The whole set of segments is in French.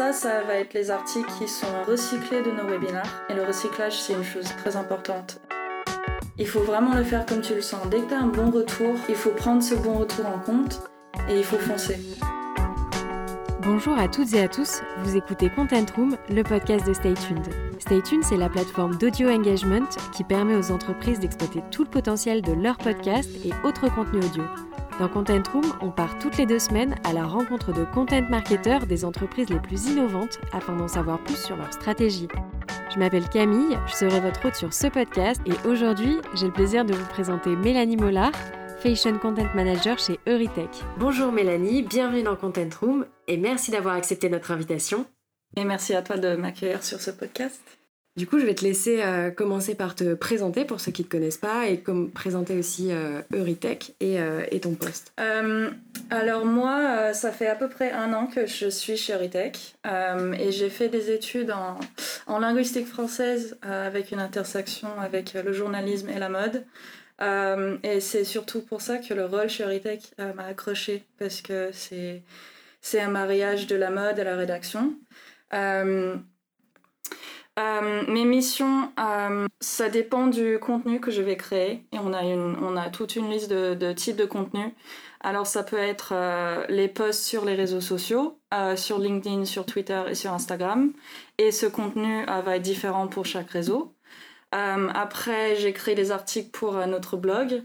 ça, ça va être les articles qui sont recyclés de nos webinaires. Et le recyclage, c'est une chose très importante. Il faut vraiment le faire comme tu le sens. Dès que tu as un bon retour, il faut prendre ce bon retour en compte et il faut foncer. Bonjour à toutes et à tous, vous écoutez Content Room, le podcast de Stay Tuned. Stay Tuned, c'est la plateforme d'audio engagement qui permet aux entreprises d'exploiter tout le potentiel de leur podcast et autres contenus audio. Dans Content Room, on part toutes les deux semaines à la rencontre de content marketeurs des entreprises les plus innovantes afin d'en savoir plus sur leur stratégie. Je m'appelle Camille, je serai votre hôte sur ce podcast et aujourd'hui, j'ai le plaisir de vous présenter Mélanie Mollard, Fashion Content Manager chez Euritech. Bonjour Mélanie, bienvenue dans Content Room et merci d'avoir accepté notre invitation. Et merci à toi de m'accueillir sur ce podcast. Du coup, je vais te laisser euh, commencer par te présenter pour ceux qui ne te connaissent pas et comme, présenter aussi euh, Euritech et, euh, et, ton poste. alors moi, ça fait à peu près un an que je suis chez Euritech et j'ai fait des études en, linguistique française avec une intersection avec le journalisme et la mode. et c'est surtout pour ça que le rôle chez Euritech m'a accroché parce que c'est un mariage de la mode et la rédaction. Mes missions, euh, ça dépend du contenu que je vais créer. Et on a, une, on a toute une liste de, types de contenus. Alors ça peut être euh, les posts sur les réseaux sociaux, sur LinkedIn, sur Twitter et sur Instagram. Et ce contenu va être différent pour chaque réseau. après, j'ai créé des articles pour notre blog.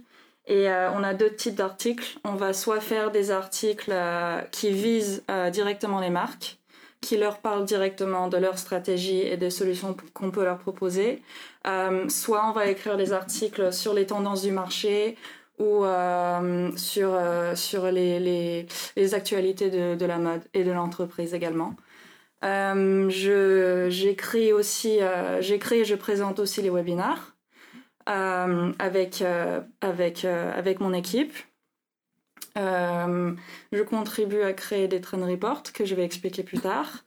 Et on a deux types d'articles. On va soit faire des articles qui visent directement les marques qui leur parlent directement de leur stratégie et des solutions qu'on peut leur proposer. Euh, soit on va écrire des articles sur les tendances du marché ou euh, sur, euh, sur les, les, actualités de, de, la mode et de l'entreprise également. j'écris aussi, j'écris et je présente aussi les webinaires avec, avec, avec mon équipe. Euh, je contribue à créer des trend reports que je vais expliquer plus tard.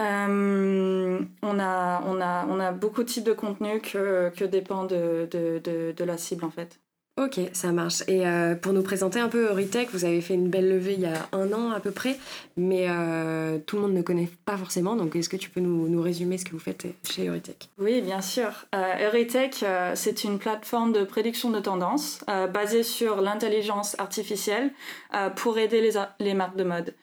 Euh, on, a, on, a, on a beaucoup de types de contenus que, que dépend de, de, de, la cible en fait. Ok, ça marche. Et euh, pour nous présenter un peu Euritech, vous avez fait une belle levée il y a un an à peu près, mais euh, tout le monde ne connaît pas forcément. Donc, est-ce que tu peux nous, résumer ce que vous faites chez Euritech Oui, bien sûr. Euh, Euritech, c'est une plateforme de prédiction de tendance basée sur l'intelligence artificielle pour aider les marques de mode.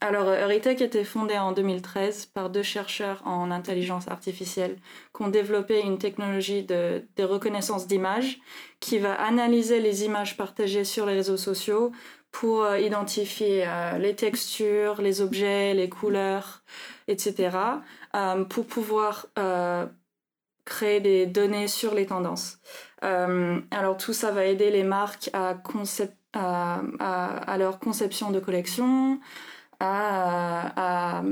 Alors, Euritech a été fondé en 2013 par deux chercheurs en intelligence artificielle qui ont développé une technologie de, reconnaissance d'images qui va analyser les images partagées sur les réseaux sociaux pour euh, identifier euh, les textures, les objets, les couleurs, etc., euh, pour pouvoir créer des données sur les tendances. alors tout ça va aider les marques à, à leur conception de collection, à,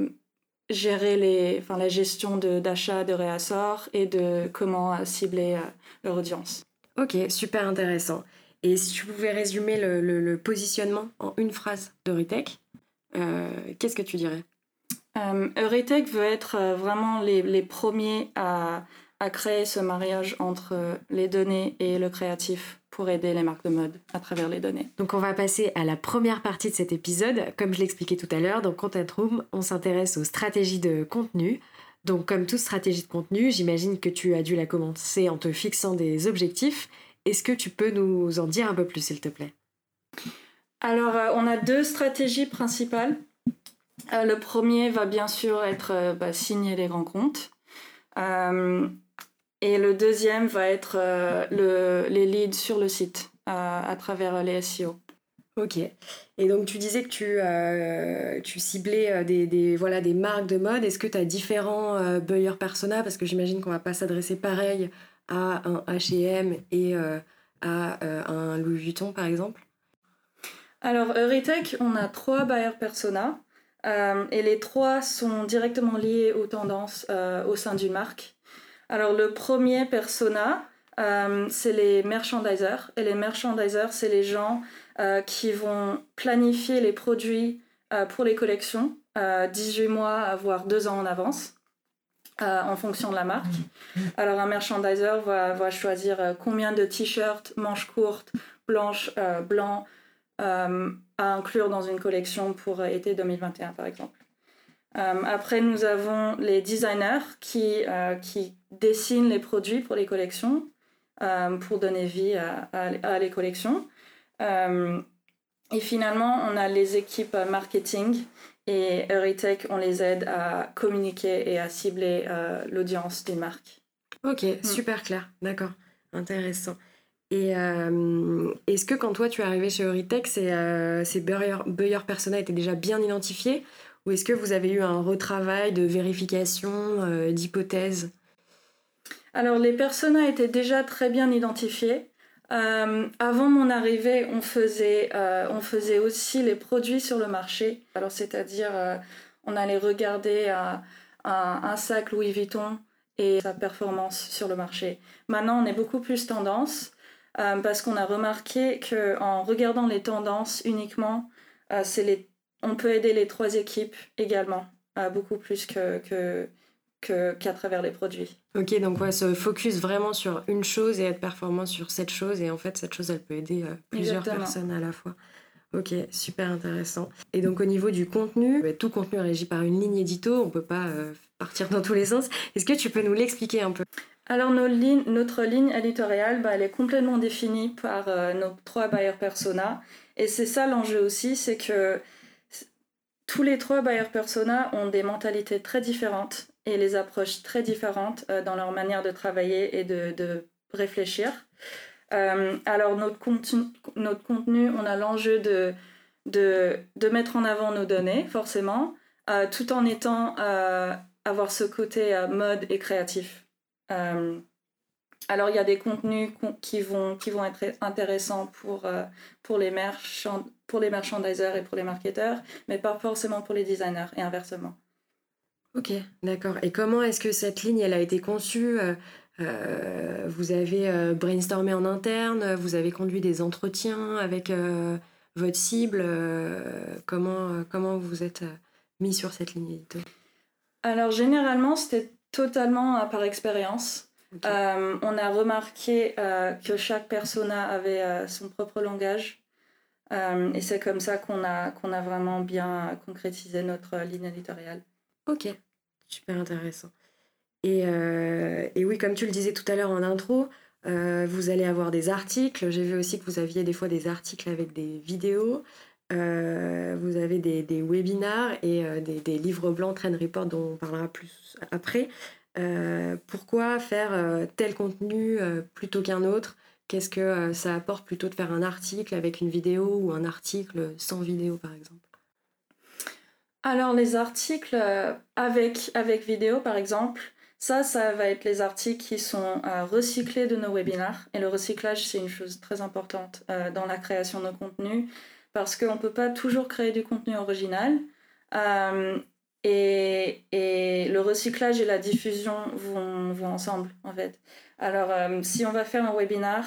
gérer les, enfin, la gestion d'achat, de, réassort et de comment cibler euh, leur audience. Ok, super intéressant. Et si tu pouvais résumer le, le, positionnement en une phrase d'Euritech, euh, qu'est-ce que tu dirais? Euh, Euritech veut être euh, vraiment les, les premiers à, à, créer ce mariage entre les données et le créatif pour aider les marques de mode à travers les données. Donc on va passer à la première partie de cet épisode. Comme je l'expliquais tout à l'heure, dans Content Room, on s'intéresse aux stratégies de contenu. Donc comme toute stratégie de contenu, j'imagine que tu as dû la commencer en te fixant des objectifs. Est-ce que tu peux nous en dire un peu plus, s'il te plaît? Alors euh, on a deux stratégies principales. Euh, le premier va bien sûr être euh, bah, signer les grands comptes. Et le deuxième va être euh, le, les leads sur le site euh, à travers les SEO. Ok. Et donc tu disais que tu, euh, tu ciblais des, des, voilà, des marques de mode. Est-ce que tu as différents buyer persona? Parce que j'imagine qu'on va pas s'adresser pareil à un H&M et à un Louis Vuitton par exemple. Alors Euritech, on a trois buyer persona. et les trois sont directement liés aux tendances au sein d'une marque. Alors le premier persona, euh, c'est les merchandisers. Et les merchandisers, c'est les gens euh, qui vont planifier les produits euh, pour les collections 18 mois, voire 2 ans en avance. en fonction de la marque. Alors un merchandiser va, choisir combien de t-shirts, manches courtes, blanches, blancs à inclure dans une collection pour été 2021 par exemple. Après, nous avons les designers qui, qui dessinent les produits pour les collections, pour donner vie à, à, les collections. et finalement, on a les équipes marketing et Euritech, on les aide à communiquer et à cibler l'audience des marques. Ok, mm. super clair, d'accord, intéressant. Et euh, est-ce que quand toi tu es arrivé chez Euritech, ces, euh, buyer, persona étaient déjà bien identifiés ou est-ce que vous avez eu un retravail de vérification, euh, d'hypothèse? Alors les personas étaient déjà très bien identifiés. avant mon arrivée, on faisait, on faisait aussi les produits sur le marché. Alors c'est-à-dire, on allait regarder un, un sac Louis Vuitton et sa performance sur le marché. Maintenant, on est beaucoup plus tendance euh, parce qu'on a remarqué qu'en regardant les tendances uniquement, euh, les... on peut aider les trois équipes également, euh, beaucoup plus que, que qu'à travers les produits. Ok, donc ouais, se focus vraiment sur une chose et être performant sur cette chose. Et en fait, cette chose, elle peut aider plusieurs personnes à la fois. Ok, super intéressant. Et donc au niveau du contenu, bah, tout contenu est régi par une ligne édito, on peut pas partir dans tous les sens. Est-ce que tu peux nous l'expliquer un peu? Alors nos lignes, notre ligne éditoriale, bah, elle est complètement définie par euh, nos trois buyers persona. Et c'est ça l'enjeu aussi, c'est que tous les trois buyers persona ont des mentalités très différentes et les approches très différentes euh, dans leur manière de travailler et de, réfléchir. Euh, alors notre contenu, notre on a l'enjeu de, mettre en avant nos données, forcément, tout en étant avoir ce côté euh, mode et créatif. Euh, alors il y a des contenus qui vont, qui vont être intéressants pour, euh, pour, les pour les merchandisers et pour les marketeurs, mais pas forcément pour les designers et inversement. Ok, d'accord. Et comment est-ce que cette ligne elle a été conçue Vous avez brainstormé en interne, vous avez conduit des entretiens avec votre cible. comment, comment vous êtes mis sur cette ligne édito alors généralement, c'était totalement euh, par expérience. Euh, on a remarqué euh, que chaque persona avait son propre langage. et c'est comme ça qu'on a, qu'on a vraiment bien concrétisé notre ligne éditoriale. Ok, super intéressant. Et, et, oui, comme tu le disais tout à l'heure en intro, vous allez avoir des articles. J'ai vu aussi que vous aviez des fois des articles avec des vidéos. Euh, vous avez des, des webinars et euh, des, des, livres blancs, Trend Report, dont on parlera plus après. Euh, pourquoi faire tel contenu plutôt qu'un autre? Qu'est-ce que ça apporte plutôt de faire un article avec une vidéo ou un article sans vidéo, par exemple? Alors, les articles avec, avec vidéo, par exemple, ça, ça va être les articles qui sont recyclés de nos webinars. Et le recyclage, c'est une chose très importante dans la création de nos contenus parce qu'on ne peut pas toujours créer du contenu original. Euh, et, le recyclage et la diffusion vont, ensemble, en fait. Alors, euh, si on va faire un webinar,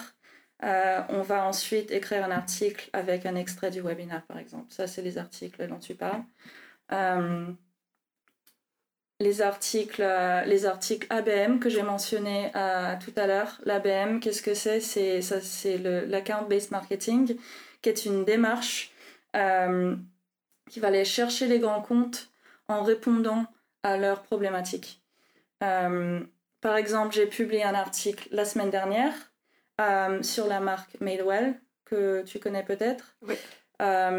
euh, on va ensuite écrire un article avec un extrait du webinar, par exemple. Ça, c'est les articles dont tu parles. les articles, les articles ABM que j'ai mentionné tout à l'heure. L'ABM, qu'est-ce que c'est? C'est l'account-based marketing qui est une démarche euh, qui va aller chercher les grands comptes en répondant à leurs problématiques. Euh, par exemple, j'ai publié un article la semaine dernière euh, sur la marque Madewell, que tu connais peut-être.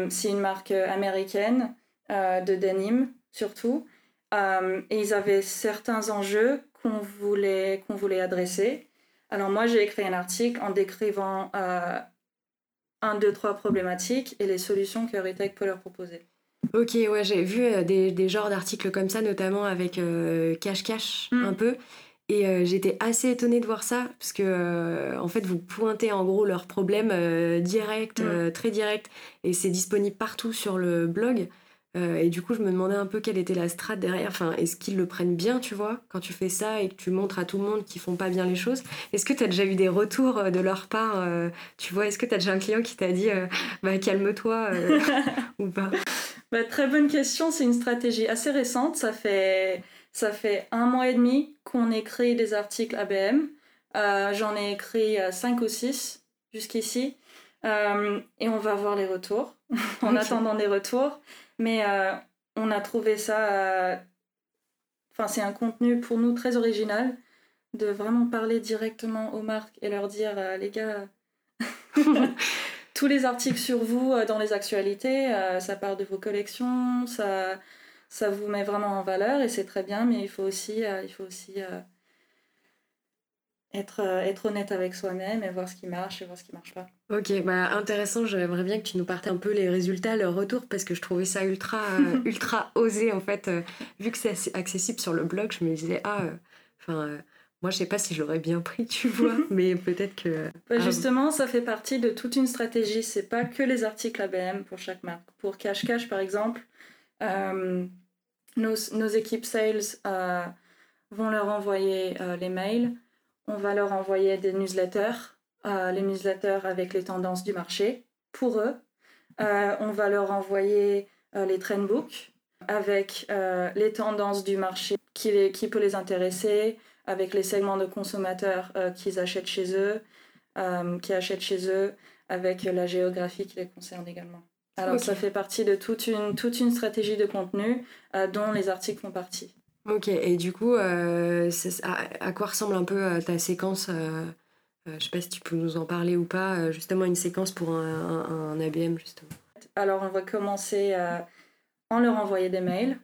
c'est une marque américaine de denim, surtout. et ils avaient certains enjeux qu'on voulait, qu'on voulait adresser. Alors moi, j'ai écrit un article en décrivant un, deux, trois problématiques et les solutions que Retech peut leur proposer. Ok, ouais, j'ai vu euh, des, des, genres d'articles comme ça, notamment avec euh, Cash Cash mm. un peu. Et euh, j'étais assez étonnée de voir ça, parce que en fait, vous pointez en gros leurs problèmes directs, mm. très directs, et c'est disponible partout sur le blog. Euh, et du coup, je me demandais un peu quelle était la strate derrière. Enfin, est-ce qu'ils le prennent bien, tu vois, quand tu fais ça et que tu montres à tout le monde qu'ils font pas bien les choses Est-ce que tu as déjà eu des retours euh, de leur part euh, Tu vois, est-ce que tu as déjà un client qui t'a dit bah, calme-toi ou pas? Bah, Très bonne question. C'est une stratégie assez récente. Ça fait, ça fait un mois et demi qu'on écrit des articles ABM. J'en ai écrit cinq ou six jusqu'ici. et on va voir les retours en attendant des retours. Mais euh, on a trouvé ça. Enfin, c'est un contenu pour nous très original de vraiment parler directement aux marques et leur dire les gars. tous les articles sur vous dans les actualités, ça parle de vos collections, ça, ça vous met vraiment en valeur et c'est très bien, mais il faut aussi, il faut aussi être, euh, être honnête avec soi-même et voir ce qui marche et voir ce qui marche pas. Ok, bah intéressant. J'aimerais bien que tu nous partais un peu les résultats, le retour, parce que je trouvais ça ultra, euh, ultra osé en fait. Euh, vu que c'est accessible sur le blog, je me disais, ah, enfin. Moi, je sais pas si je l'aurais bien pris, tu vois, mais peut-être que. Bah, ah, justement, ça fait partie de toute une stratégie. C'est pas que les articles ABM pour chaque marque. Pour Cash Cash, par exemple, nos, nos, équipes sales vont leur envoyer les mails on va leur envoyer des newsletters, euh, les newsletters avec les tendances du marché pour eux. Euh, on va leur envoyer euh, les trendbooks avec les tendances du marché qui, les, qui peut les intéresser, avec les segments de consommateurs qu'ils achètent chez eux, qui achètent chez eux, avec la géographie qui les concerne également. Alors ça fait partie de toute une, toute une stratégie de contenu dont les articles font partie. Ok, et du coup, euh, à, quoi ressemble un peu euh, ta séquence euh, Je sais pas si tu peux nous en parler ou pas, justement une séquence pour un, ABM, justement. Alors, on va commencer en leur envoyer des mails.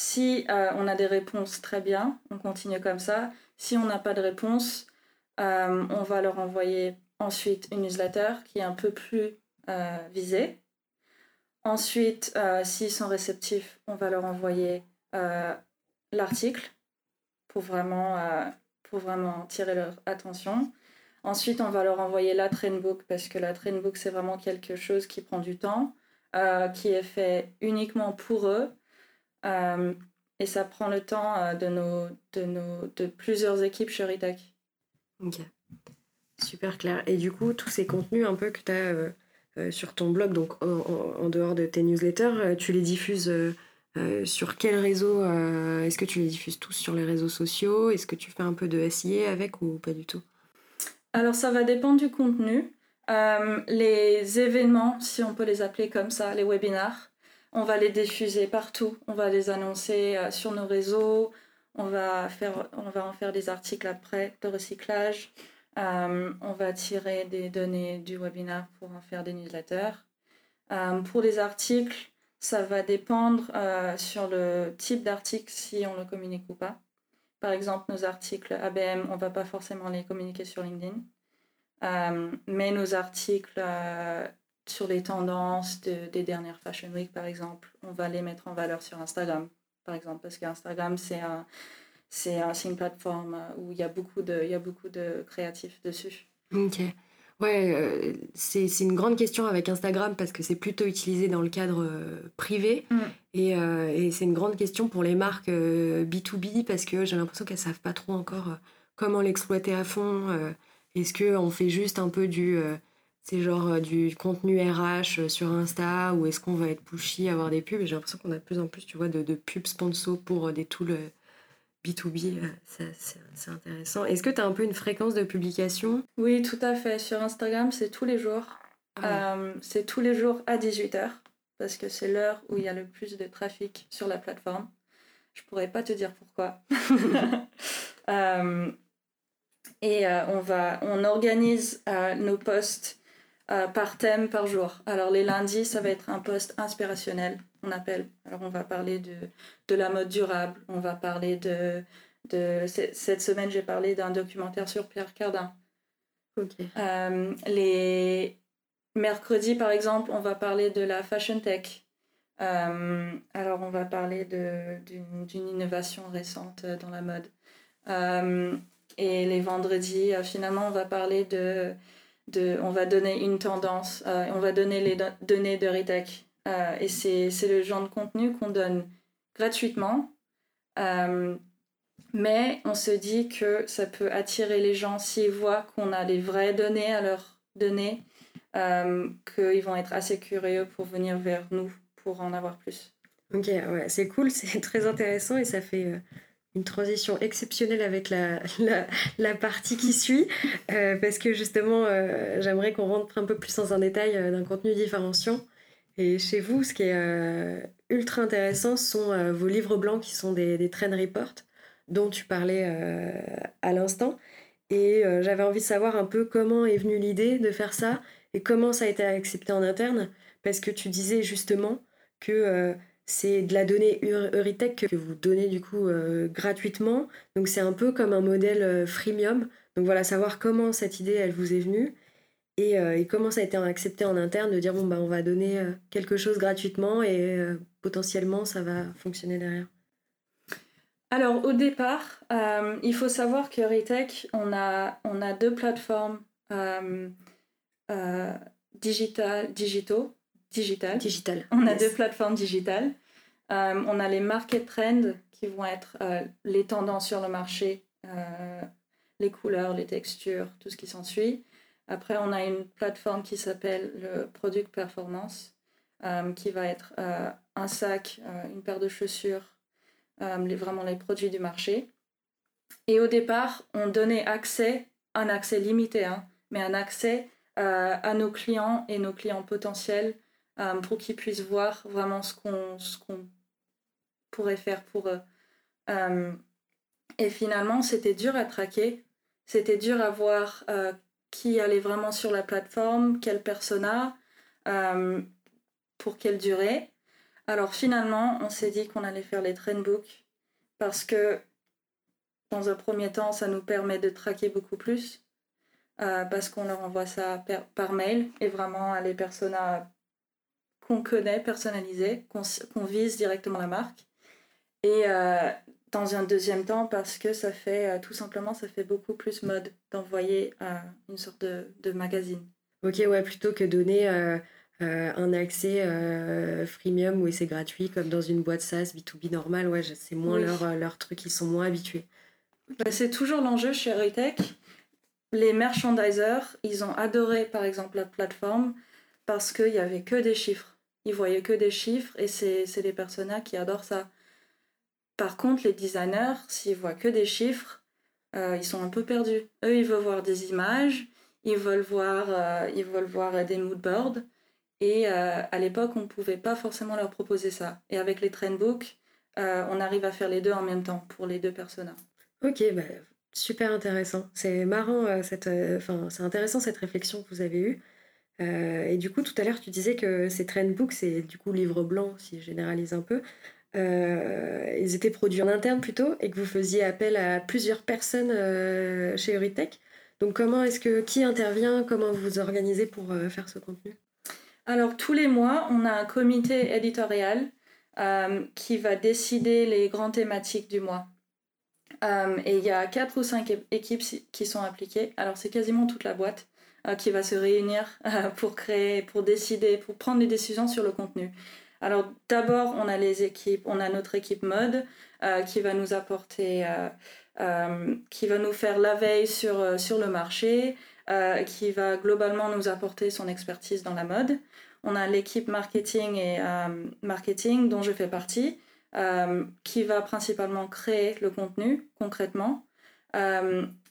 Si on a des réponses, très bien, on continue comme ça. Si on n'a pas de réponse, on va leur envoyer ensuite une newsletter qui est un peu plus visée. Ensuite, s'ils sont réceptifs, on va leur envoyer euh, l'article pour vraiment, euh, pour vraiment tirer leur attention. Ensuite, on va leur envoyer la trainbook parce que la trainbook, c'est vraiment quelque chose qui prend du temps, euh, qui est fait uniquement pour eux. Et ça prend le temps de, nos, de, nos, de plusieurs équipes chez Ritech. Ok, super clair. Et du coup, tous ces contenus un peu que tu as sur ton blog, donc en, en, dehors de tes newsletters, tu les diffuses euh, sur quel réseau euh, Est-ce que tu les diffuses tous sur les réseaux sociaux? Est-ce que tu fais un peu de SIA avec ou pas du tout? Alors ça va dépendre du contenu. Euh, les événements, si on peut les appeler comme ça, les webinars, on va les diffuser partout. On va les annoncer sur nos réseaux. On va, en faire des articles après de recyclage. on va tirer des données du webinar pour en faire des newsletters. pour les articles, ça va dépendre euh, sur le type d'article si on le communique ou pas. Par exemple, nos articles ABM, on ne va pas forcément les communiquer sur LinkedIn. Euh, mais nos articles euh, sur les tendances des dernières Fashion Week, par exemple, on va les mettre en valeur sur Instagram, par exemple, parce qu'Instagram, c'est un, c'est une plateforme où il y, a beaucoup de, il y a beaucoup de créatifs dessus. Ok. Ouais, euh, c'est une grande question avec Instagram parce que c'est plutôt utilisé dans le cadre euh, privé. Mm. Et, euh, et c'est une grande question pour les marques B2B parce que j'ai l'impression qu'elles savent pas trop encore comment l'exploiter à fond. Est-ce qu'on fait juste un peu du, c'est genre du contenu RH sur Insta ou est-ce qu'on va être pushy, avoir des pubs? J'ai l'impression qu'on a de plus en plus, tu vois, de, de pubs sponsor pour des tools B2B, euh, c'est intéressant. Est-ce que tu as un peu une fréquence de publication? Oui, tout à fait. Sur Instagram, c'est tous les jours. Ah euh, c'est tous les jours à 18h, parce que c'est l'heure où il y a le plus de trafic sur la plateforme. Je pourrais pas te dire pourquoi. Euh, et on, va, on organise nos posts par thème par jour. Alors les lundis, ça va être un post inspirationnel on appelle. Alors on va parler de, de la mode durable, on va parler de... de cette semaine, j'ai parlé d'un documentaire sur Pierre Cardin. Euh, les mercredis, par exemple, on va parler de la fashion tech. Euh, alors on va parler d'une innovation récente dans la mode. Euh, et les vendredis, finalement, on va parler de, On va donner une tendance, on va donner les données de Ritech euh, et c'est le genre de contenu qu'on donne gratuitement. Euh, mais on se dit que ça peut attirer les gens s'ils voient qu'on a les vraies données à leur donner, euh, qu'ils vont être assez curieux pour venir vers nous pour en avoir plus. Ok, ouais, c'est cool, c'est très intéressant et ça fait une transition exceptionnelle avec la, la, partie qui suit, parce que justement, j'aimerais qu'on rentre un peu plus dans un détail d'un contenu différenciant. Et chez vous, ce qui est, euh, ultra intéressant sont vos livres blancs qui sont des, des trend reports dont tu parlais à l'instant. Et j'avais envie de savoir un peu comment est venue l'idée de faire ça et comment ça a été accepté en interne. Parce que tu disais justement que c'est de la donnée Euritech que vous donnez du coup gratuitement. Donc c'est un peu comme un modèle freemium. Donc voilà, savoir comment cette idée, vous est venue euh, et, comment ça a été accepté en interne de dire bon, bah, on va donner euh, quelque chose gratuitement et euh, potentiellement ça va fonctionner derrière Alors au départ, il faut savoir que Retech, on a, deux plateformes digital, digitaux, digital. Digital. On a deux plateformes digitales. on a les market trends qui vont être les tendances sur le marché, les couleurs, les textures, tout ce qui s'ensuit. Après, on a une plateforme qui s'appelle le Product Performance, euh, qui va être euh, un sac, euh, une paire de chaussures, les, vraiment les produits du marché. Et au départ, on donnait accès, un accès limité, hein, mais un accès à nos clients et nos clients potentiels pour qu'ils puissent voir vraiment ce qu'on, ce pourrait faire pour eux. et finalement, c'était dur à traquer, c'était dur à voir qui allait vraiment sur la plateforme, quel persona, euh, pour quelle durée. Alors finalement, on s'est dit qu'on allait faire les trendbooks parce que dans un premier temps, ça nous permet de traquer beaucoup plus euh, parce qu'on leur envoie ça par, mail et vraiment à les personas qu'on connaît, personnalisés, qu'on vise directement la marque. Et, euh, dans un deuxième temps parce que ça fait euh, tout simplement ça fait beaucoup plus mode d'envoyer euh, une sorte de, de, magazine. Ok ouais plutôt que donner euh, un accès freemium où c'est gratuit comme dans une boîte SaaS B2B normale ouais c'est moins leur, leur truc ils sont moins habitués. Bah, c'est toujours l'enjeu chez Retech. Les merchandisers ils ont adoré par exemple la plateforme parce qu'il y avait que des chiffres. Ils voyaient que des chiffres et c'est des personnages qui adorent ça par contre, les designers, s'ils voient que des chiffres, euh, ils sont un peu perdus. Eux, ils veulent voir des images, ils veulent voir, euh, ils veulent voir des mood boards. Et euh, à l'époque, on ne pouvait pas forcément leur proposer ça. Et avec les trendbooks, on arrive à faire les deux en même temps pour les deux personas. Ok, bah, super intéressant. C'est marrant, c'est intéressant cette réflexion que vous avez eue. Et du coup, tout à l'heure, tu disais que ces trendbooks, c'est du coup livre blanc, si je généralise un peu. Euh, ils étaient produits en interne plutôt et que vous faisiez appel à plusieurs personnes euh, chez Euritech. Donc comment est-ce que qui intervient, comment vous vous organisez pour euh, faire ce contenu? Alors tous les mois, on a un comité éditorial qui va décider les grandes thématiques du mois. et il y a quatre ou cinq équipes qui sont impliquées. Alors c'est quasiment toute la boîte qui va se réunir pour créer, pour décider, pour prendre des décisions sur le contenu. Alors d'abord, on a les équipes, on a notre équipe mode euh, qui va nous apporter, euh, euh, qui va nous faire la veille sur, sur le marché, qui va globalement nous apporter son expertise dans la mode. On a l'équipe marketing et marketing dont je fais partie, qui va principalement créer le contenu concrètement.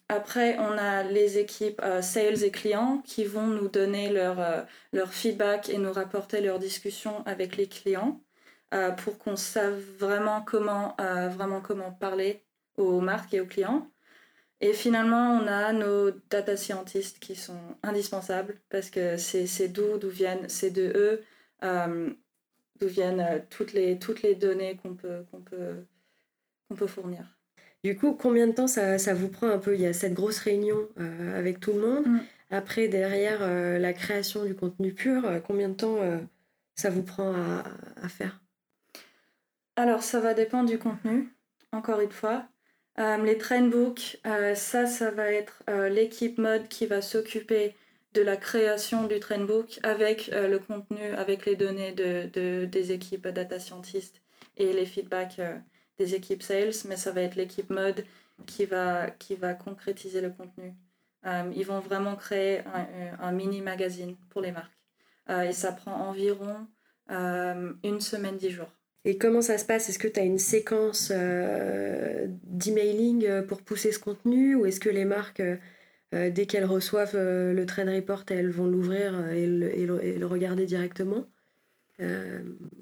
Après, on a les équipes euh, sales et clients qui vont nous donner leur, euh, leur feedback et nous rapporter leurs discussions avec les clients euh, pour qu'on sache vraiment comment, vraiment comment parler aux marques et aux clients. Et finalement, on a nos data scientists qui sont indispensables parce que c'est d'où viennent, c'est de eux d'où viennent toutes les, toutes les données qu'on peut, qu'on peut, qu'on peut fournir. Du coup, combien de temps ça, ça, vous prend un peu? Il y a cette grosse réunion euh, avec tout le monde. Mm. Après, derrière euh, la création du contenu pur, euh, combien de temps ça vous prend à, à faire? Alors, ça va dépendre du contenu, encore une fois. les trendbooks, ça, ça va être l'équipe mode qui va s'occuper de la création du trendbook avec le contenu, avec les données de, de, des équipes data scientists et les feedbacks des équipes sales, mais ça va être l'équipe mode qui va, qui va concrétiser le contenu. Euh, ils vont vraiment créer un, mini magazine pour les marques. Euh, et ça prend environ euh, une semaine, dix jours. Et comment ça se passe? Est-ce que tu as une séquence d'emailing pour pousser ce contenu? Ou est-ce que les marques, dès qu'elles reçoivent le trend report, elles vont l'ouvrir et, le, regarder directement?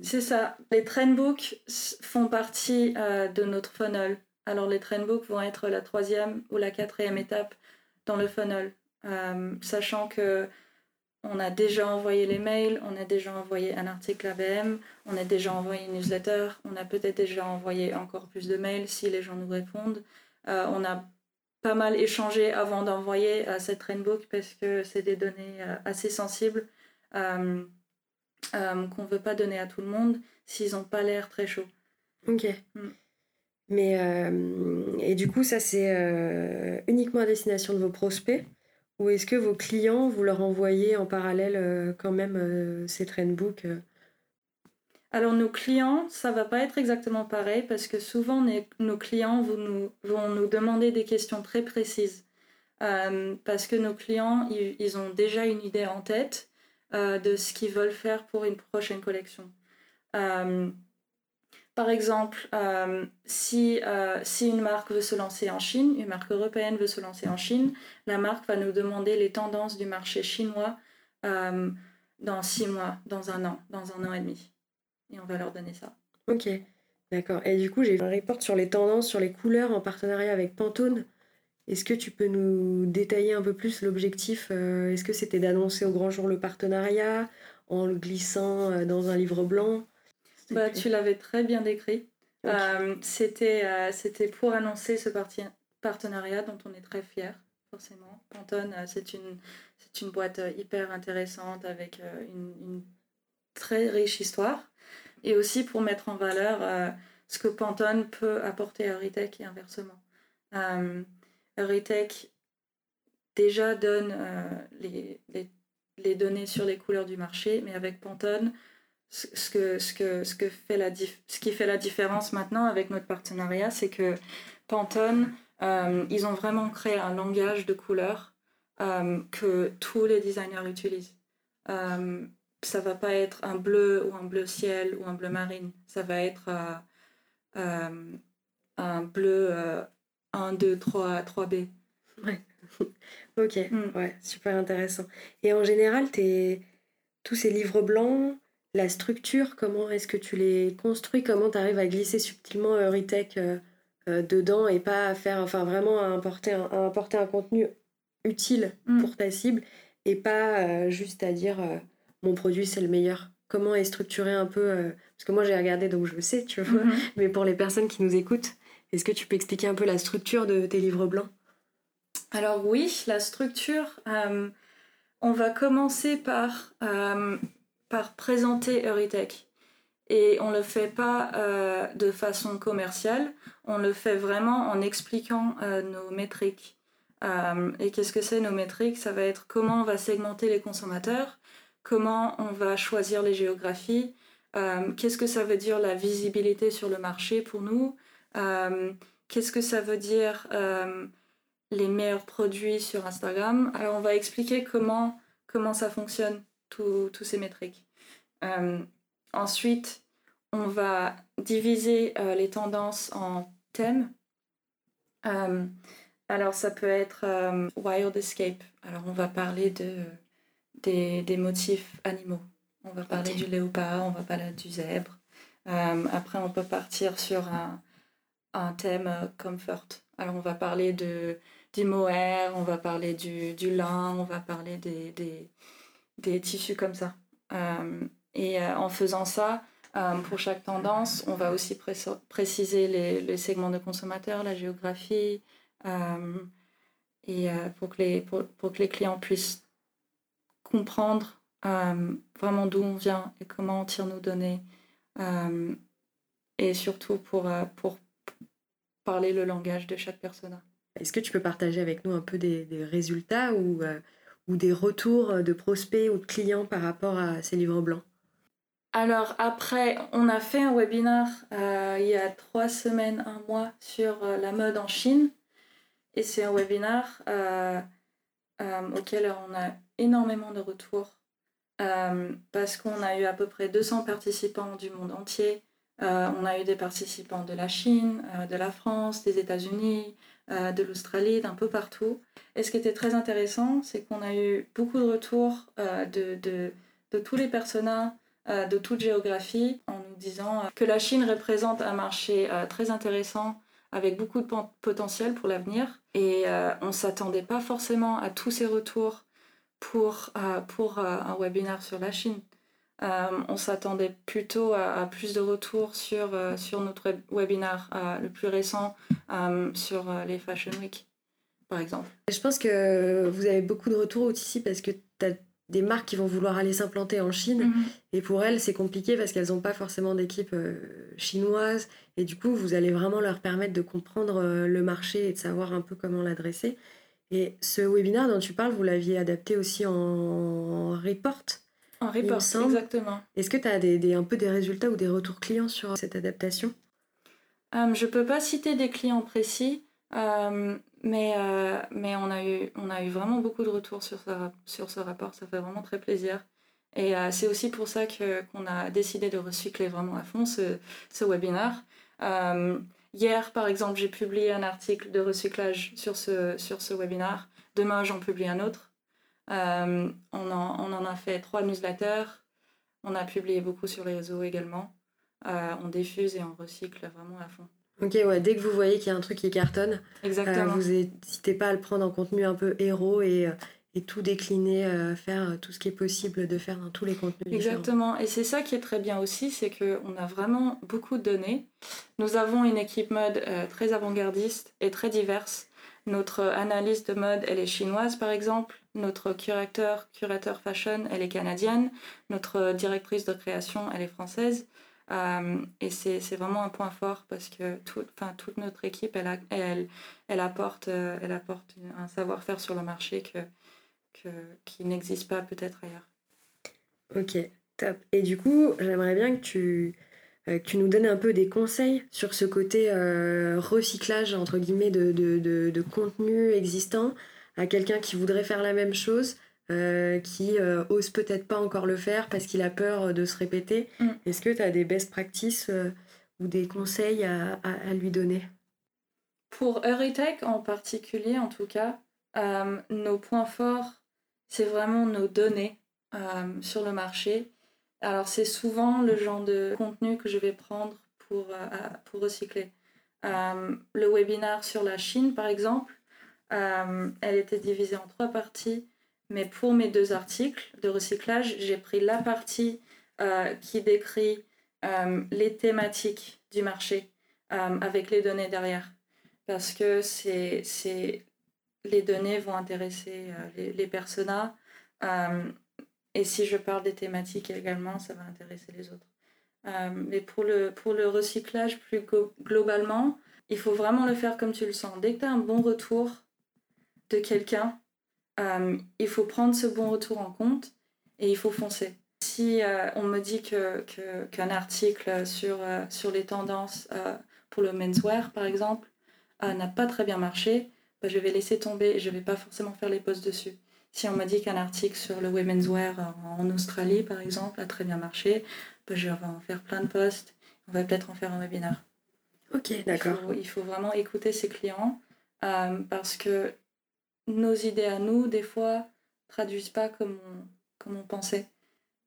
C'est ça. Les trendbooks font partie de notre funnel. Alors les trendbooks vont être la troisième ou la quatrième étape dans le funnel, sachant que on a déjà envoyé les mails, on a déjà envoyé un article ABM, on a déjà envoyé une newsletter, on a peut-être déjà envoyé encore plus de mails si les gens nous répondent. Euh, on a pas mal échangé avant d'envoyer cette Rainbook parce que c'est des données euh, assez sensibles euh, qu'on ne veut pas donner à tout le monde s'ils n'ont pas l'air très chauds. Ok. Mm. Mais et du coup, ça c'est uniquement à destination de vos prospects ou est-ce que vos clients, vous leur envoyez en parallèle euh, quand même euh, ces trendbooks euh? Alors nos clients, ça va pas être exactement pareil parce que souvent nos clients vont nous, vont nous demander des questions très précises. parce que nos clients, ils, ont déjà une idée en tête de ce qu'ils veulent faire pour une prochaine collection. Par exemple, euh, si, euh, si une marque veut se lancer en Chine, une marque européenne veut se lancer en Chine, la marque va nous demander les tendances du marché chinois euh, dans six mois, dans un an, dans un an et demi. Et on va leur donner ça. Ok, d'accord. Et du coup, j'ai un report sur les tendances, sur les couleurs en partenariat avec Pantone. Est-ce que tu peux nous détailler un peu plus l'objectif Est-ce que c'était d'annoncer au grand jour le partenariat en le glissant dans un livre blanc? Bah, tu l'avais très bien décrit. Euh, c'était, euh, c'était pour annoncer ce partenariat dont on est très fiers, forcément. Pantone, euh, c'est une, c'est une boîte hyper intéressante avec une, une, très riche histoire. Et aussi pour mettre en valeur ce que Pantone peut apporter à Euritech et inversement. Euritech déjà donne les, les, données sur les couleurs du marché, mais avec Pantone, ce qui fait la différence maintenant avec notre partenariat, c'est que Pantone, euh, ils ont vraiment créé un langage de couleurs euh, que tous les designers utilisent. Euh, ça va pas être un bleu ou un bleu ciel ou un bleu marine. Ça va être un bleu 1, 2, 3, 3B. Ouais. ok, mm. ouais, super intéressant. Et en général, es... tous ces livres blancs, la structure, comment est-ce que tu les construis, comment tu arrives à glisser subtilement Euritech euh, euh, dedans et pas à faire, enfin vraiment à importer un, un contenu utile mm. pour ta cible et pas euh, juste à dire mon produit c'est le meilleur. Comment est structuré un peu, parce que moi j'ai regardé donc je sais, tu vois, mm-hmm. mais pour les personnes qui nous écoutent, est-ce que tu peux expliquer un peu la structure de tes livres blancs? Alors oui, la structure, on va commencer par par présenter Euritech. Et on ne le fait pas euh, de façon commerciale, on le fait vraiment en expliquant euh, nos métriques. Euh, et qu'est-ce que c'est nos métriques? Ça va être comment on va segmenter les consommateurs, comment on va choisir les géographies, qu'est-ce que ça veut dire la visibilité sur le marché pour nous, qu'est-ce que ça veut dire les meilleurs produits sur Instagram? Alors on va expliquer comment, comment ça fonctionne tous ces métriques. Euh, ensuite, on va diviser euh, les tendances en thèmes. Euh, alors, ça peut être Wild Escape. Alors, on va parler de, des, des motifs animaux. On va parler du léopard, on va parler du zèbre. après, on peut partir sur un, un thème comfort. Alors, on va parler de, du mohair, on va parler du, du lin, on va parler des, des, des tissus comme ça. Euh, et euh, en faisant ça, euh, pour chaque tendance, on va aussi préciser les, segments de consommateurs, la géographie, et pour, que les, pour, pour, que les clients puissent comprendre vraiment d'où on vient et comment on tire nos données, et surtout pour, pour parler le langage de chaque persona. Est-ce que tu peux partager avec nous un peu des, des résultats ou ou des retours de prospects ou de clients par rapport à ces livres blancs? Alors après, on a fait un webinaire euh, il y a trois semaines, un mois sur euh, la mode en Chine. Et c'est un webinaire euh, auquel on a énormément de retours parce qu'on a eu à peu près 200 participants du monde entier. On a eu des participants de la Chine, de la France, des États-Unis, de l'Australie, d'un peu partout. Et ce qui était très intéressant, c'est qu'on a eu beaucoup de retours de, tous les personnages de toute géographie en nous disant que la Chine représente un marché très intéressant avec beaucoup de potentiel pour l'avenir. Et on ne s'attendait pas forcément à tous ces retours pour, pour un webinaire sur la Chine. On s'attendait plutôt à, plus de retours sur, sur notre webinaire le plus récent sur les Fashion Week par exemple. Je pense que vous avez beaucoup de retours ici parce que tu as des marques qui vont vouloir aller s'implanter en Chine. Mhm. Et pour elles, c'est compliqué parce qu'elles n'ont pas forcément d'équipe euh, chinoise. Et du coup, vous allez vraiment leur permettre de comprendre euh, le marché et de savoir un peu comment l'adresser. Et ce webinaire dont tu parles, vous l'aviez adapté aussi en report En report, exactement. Est-ce que tu as des, un peu des résultats ou des retours clients sur cette adaptation? Euh, Je ne peux pas citer des clients précis. Euh, mais, euh, mais on, a eu, on a eu vraiment beaucoup de retours sur, sur ce rapport, ça fait vraiment très plaisir. Et c'est aussi pour ça qu'on a décidé de recycler vraiment à fond ce, ce webinaire. hier, par exemple, j'ai publié un article de recyclage sur ce, sur ce webinaire. Demain, j'en publie un autre. On, en, on en a fait trois newsletters. On a publié beaucoup sur les réseaux également. on diffuse et on recycle vraiment à fond. Ok, ouais, dès que vous voyez qu'il y a un truc qui cartonne, euh, Exactement. vous n'hésitez pas à le prendre en contenu un peu héros et, euh, et tout décliner, euh, faire tout ce qui est possible de faire dans tous les contenus. Exactement, et c'est ça qui est très bien aussi, c'est qu'on a vraiment beaucoup de données. Nous avons une équipe mode très avant-gardiste et très diverse. Notre analyse de mode, elle est chinoise par exemple. Notre curateur, curateur fashion, elle est canadienne. Notre directrice de création, elle est française. Euh, et c'est vraiment un point fort parce que tout, toute notre équipe, elle, apporte, euh, elle apporte un savoir-faire sur le marché qui n'existe pas peut-être ailleurs. Ok, top. Et du coup, j'aimerais bien que tu, euh, nous donnes un peu des conseils sur ce côté recyclage, entre guillemets, de contenu existant à quelqu'un qui voudrait faire la même chose. Euh, qui euh, ose peut-être pas encore le faire parce qu'il a peur de se répéter. Mm. Est-ce que tu as des best practices euh, ou des conseils à, à, lui donner? Pour Eurytech en particulier, en tout cas, nos points forts, c'est vraiment nos données sur le marché. Alors c'est souvent le genre de contenu que je vais prendre pour, pour recycler. le webinaire sur la Chine, par exemple, elle était divisée en trois parties. Mais pour mes deux articles de recyclage, j'ai pris la partie euh, qui décrit euh, les thématiques du marché euh, avec les données derrière. Parce que c'est, les données vont intéresser les, les personas. et si je parle des thématiques également, ça va intéresser les autres. mais pour le, pour le recyclage plus globalement, il faut vraiment le faire comme tu le sens. Dès que tu as un bon retour de quelqu'un, euh, il faut prendre ce bon retour en compte et il faut foncer. Si euh, on me dit qu'un que, article sur, euh, sur les tendances pour le menswear, par exemple, n'a pas très bien marché, bah, je vais laisser tomber et je ne vais pas forcément faire les posts dessus. Si on me dit qu'un article sur le women's wear en Australie, par exemple, a très bien marché, bah, je vais en faire plein de posts. On va peut-être en faire un webinaire. Ok, d'accord. Il, il faut, vraiment écouter ses clients parce que nos idées à nous, des fois, traduisent pas comme on, comme on pensait.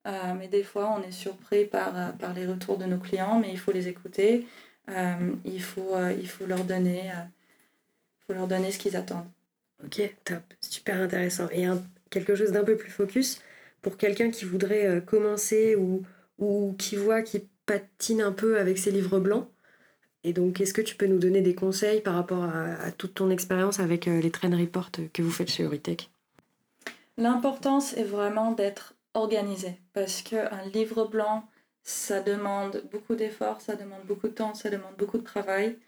Euh, mais des fois, on est surpris par, euh, par les retours de nos clients, mais il faut les écouter. Euh, il, faut, il faut leur donner, faut leur donner ce qu'ils attendent. Ok, top, super intéressant. Et quelque chose d'un peu plus focus pour quelqu'un qui voudrait commencer ou, ou qui voit, qui patine un peu avec ses livres blancs. Et donc, est-ce que tu peux nous donner des conseils par rapport à, toute ton expérience avec euh, les trend reports que vous faites chez Euritech? L'importance est vraiment d'être organisé parce qu'un livre blanc, ça demande beaucoup d'efforts, ça demande beaucoup de temps, ça demande beaucoup de travail.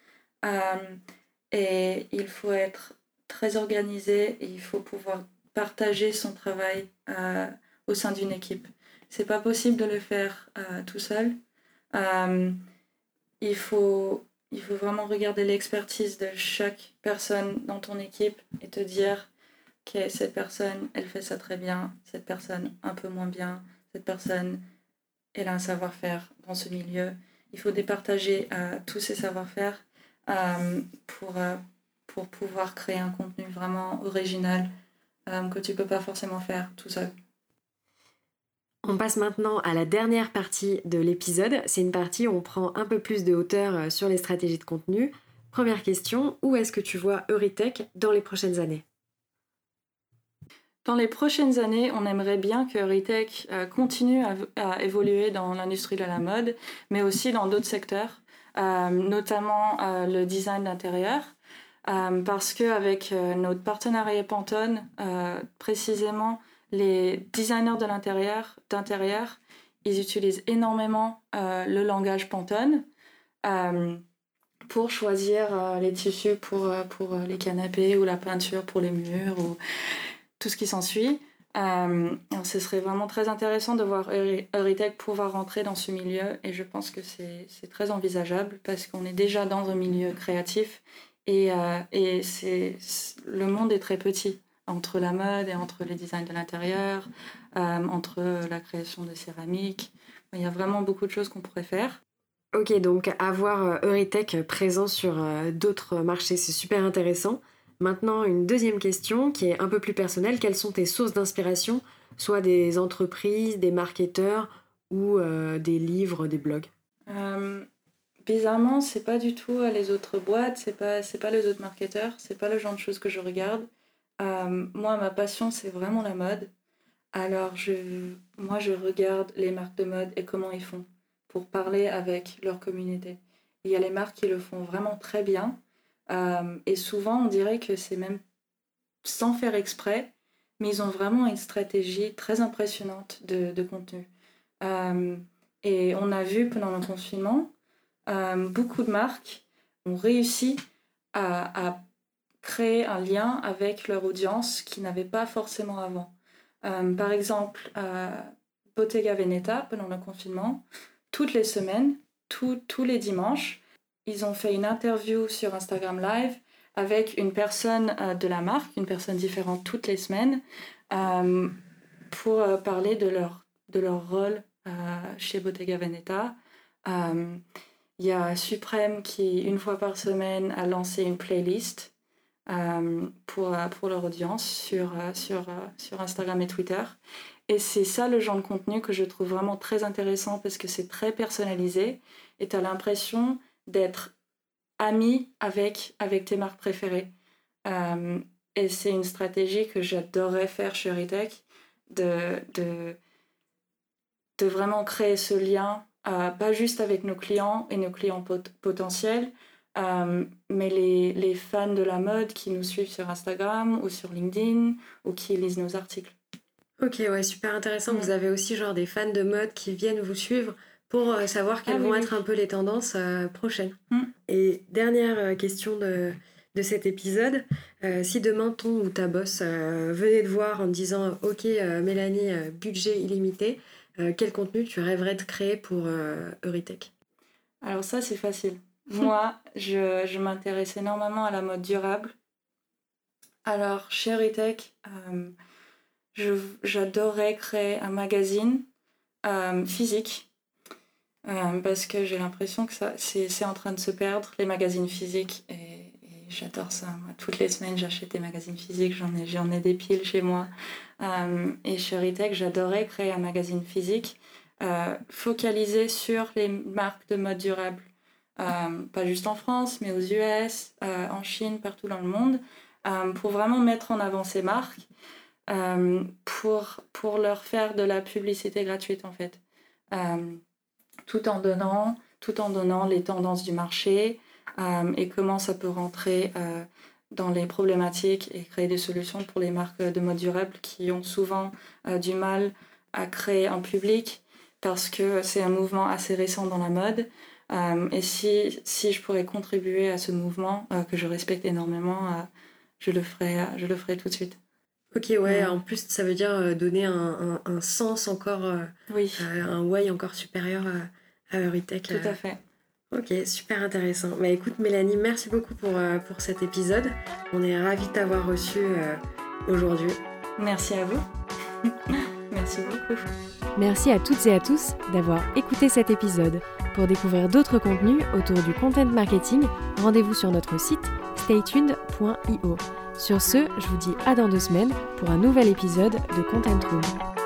Euh, et il faut être très organisé et il faut pouvoir partager son travail euh, au sein d'une équipe. C'est pas possible de le faire tout seul il faut, vraiment regarder l'expertise de chaque personne dans ton équipe et te dire que cette personne, elle fait ça très bien, cette personne un peu moins bien, cette personne, elle a un savoir-faire dans ce milieu. Il faut départager euh, tous ces savoir-faire euh, pour, euh, pour pouvoir créer un contenu vraiment original que tu peux pas forcément faire tout seul. On passe maintenant à la dernière partie de l'épisode. C'est une partie où on prend un peu plus de hauteur euh, sur les stratégies de contenu. Première question, où est-ce que tu vois Euritech dans les prochaines années? Dans les prochaines années, on aimerait bien que Euritech euh, continue à, évoluer dans l'industrie de la mode, mais aussi dans d'autres secteurs, euh, notamment le design d'intérieur. parce qu'avec notre partenariat Pantone, précisément, les designers de l'intérieur, d'intérieur, ils utilisent énormément euh, le langage Pantone euh, pour choisir euh, les tissus pour, pour les canapés ou la peinture pour les murs ou tout ce qui s'ensuit. ce serait vraiment très intéressant de voir Euritech pouvoir rentrer dans ce milieu et je pense que c'est très envisageable parce qu'on est déjà dans un milieu créatif et, et le monde est très petit entre la mode et entre les designs de l'intérieur, euh, entre la création de céramique. Il y a vraiment beaucoup de choses qu'on pourrait faire. Ok, donc avoir euh, Euritech présent sur euh, d'autres marchés, c'est super intéressant. Maintenant, une deuxième question qui est un peu plus personnelle. Quelles sont tes sources d'inspiration, soit des entreprises, des marketeurs ou des livres, des blogs? Euh, Bizarrement, c'est pas du tout les autres boîtes, c'est pas, c'est pas les autres marketeurs, c'est pas le genre de choses que je regarde. Euh, moi, ma passion, c'est vraiment la mode. Alors, moi, je regarde les marques de mode et comment ils font pour parler avec leur communauté. Il y a les marques qui le font vraiment très bien. Euh, et souvent, on dirait que c'est même sans faire exprès, mais ils ont vraiment une stratégie très impressionnante de, contenu. Euh, et on a vu pendant le confinement, beaucoup de marques ont réussi à, à créer un lien avec leur audience qui n'avait pas forcément avant. Euh, par exemple, euh, Bottega Veneta, pendant le confinement, toutes les semaines, tous les dimanches, ils ont fait une interview sur Instagram Live avec une personne euh, de la marque, une personne différente toutes les semaines, pour parler de leur, de leur rôle chez Bottega Veneta. Il y a Supreme qui, une fois par semaine, a lancé une playlist euh, pour, euh, pour leur audience sur, euh, sur, sur Instagram et Twitter. Et c'est ça le genre de contenu que je trouve vraiment très intéressant parce que c'est très personnalisé et tu as l'impression d'être ami avec, avec tes marques préférées. et c'est une stratégie que j'adorerais faire chez Ritech, de, de, de vraiment créer ce lien, pas juste avec nos clients et nos clients potentiels, euh, mais les, les, fans de la mode qui nous suivent sur Instagram ou sur LinkedIn ou qui lisent nos articles. Ok, ouais, super intéressant. Vous avez aussi genre des fans de mode qui viennent vous suivre pour euh, savoir quelles ah vont être un peu les tendances euh, prochaines. Mm. Et dernière question de, de cet épisode, si demain ton ou ta boss venait te voir en te disant Ok, Mélanie, budget illimité, quel contenu tu rêverais de créer pour Euritech? Alors, ça, c'est facile. Moi, je, je m'intéresse énormément à la mode durable. Alors, chez Ritech, euh, j'adorais créer un magazine euh, physique euh, parce que j'ai l'impression que ça c'est en train de se perdre, les magazines physiques. Et, j'adore ça. toutes les semaines, j'achète des magazines physiques. J'en ai, j'en ai des piles chez moi. et chez Ritech, j'adorais créer un magazine physique focalisé sur les marques de mode durable pas juste en France, mais aux US, euh, en Chine, partout dans le monde, euh, pour vraiment mettre en avant ces marques, pour, pour leur faire de la publicité gratuite en fait, tout en donnant tout en donnant les tendances du marché et comment ça peut rentrer dans les problématiques et créer des solutions pour les marques de mode durable qui ont souvent du mal à créer un public parce que c'est un mouvement assez récent dans la mode. Euh, et si, si je pourrais contribuer à ce mouvement euh, que je respecte énormément, euh, je, le ferai, je le ferai tout de suite. Ok, ouais, en plus ça veut dire donner un, un, sens encore, oui. un why encore supérieur à, à Euritech. Tout à fait. Ok, super intéressant. Bah écoute Mélanie, merci beaucoup pour, pour cet épisode. On est ravis de t'avoir reçu aujourd'hui. Merci à vous. merci beaucoup. Merci à toutes et à tous d'avoir écouté cet épisode. Pour découvrir d'autres contenus autour du content marketing, rendez-vous sur notre site staytuned.io. Sur ce, je vous dis à dans deux semaines pour un nouvel épisode de Content Room.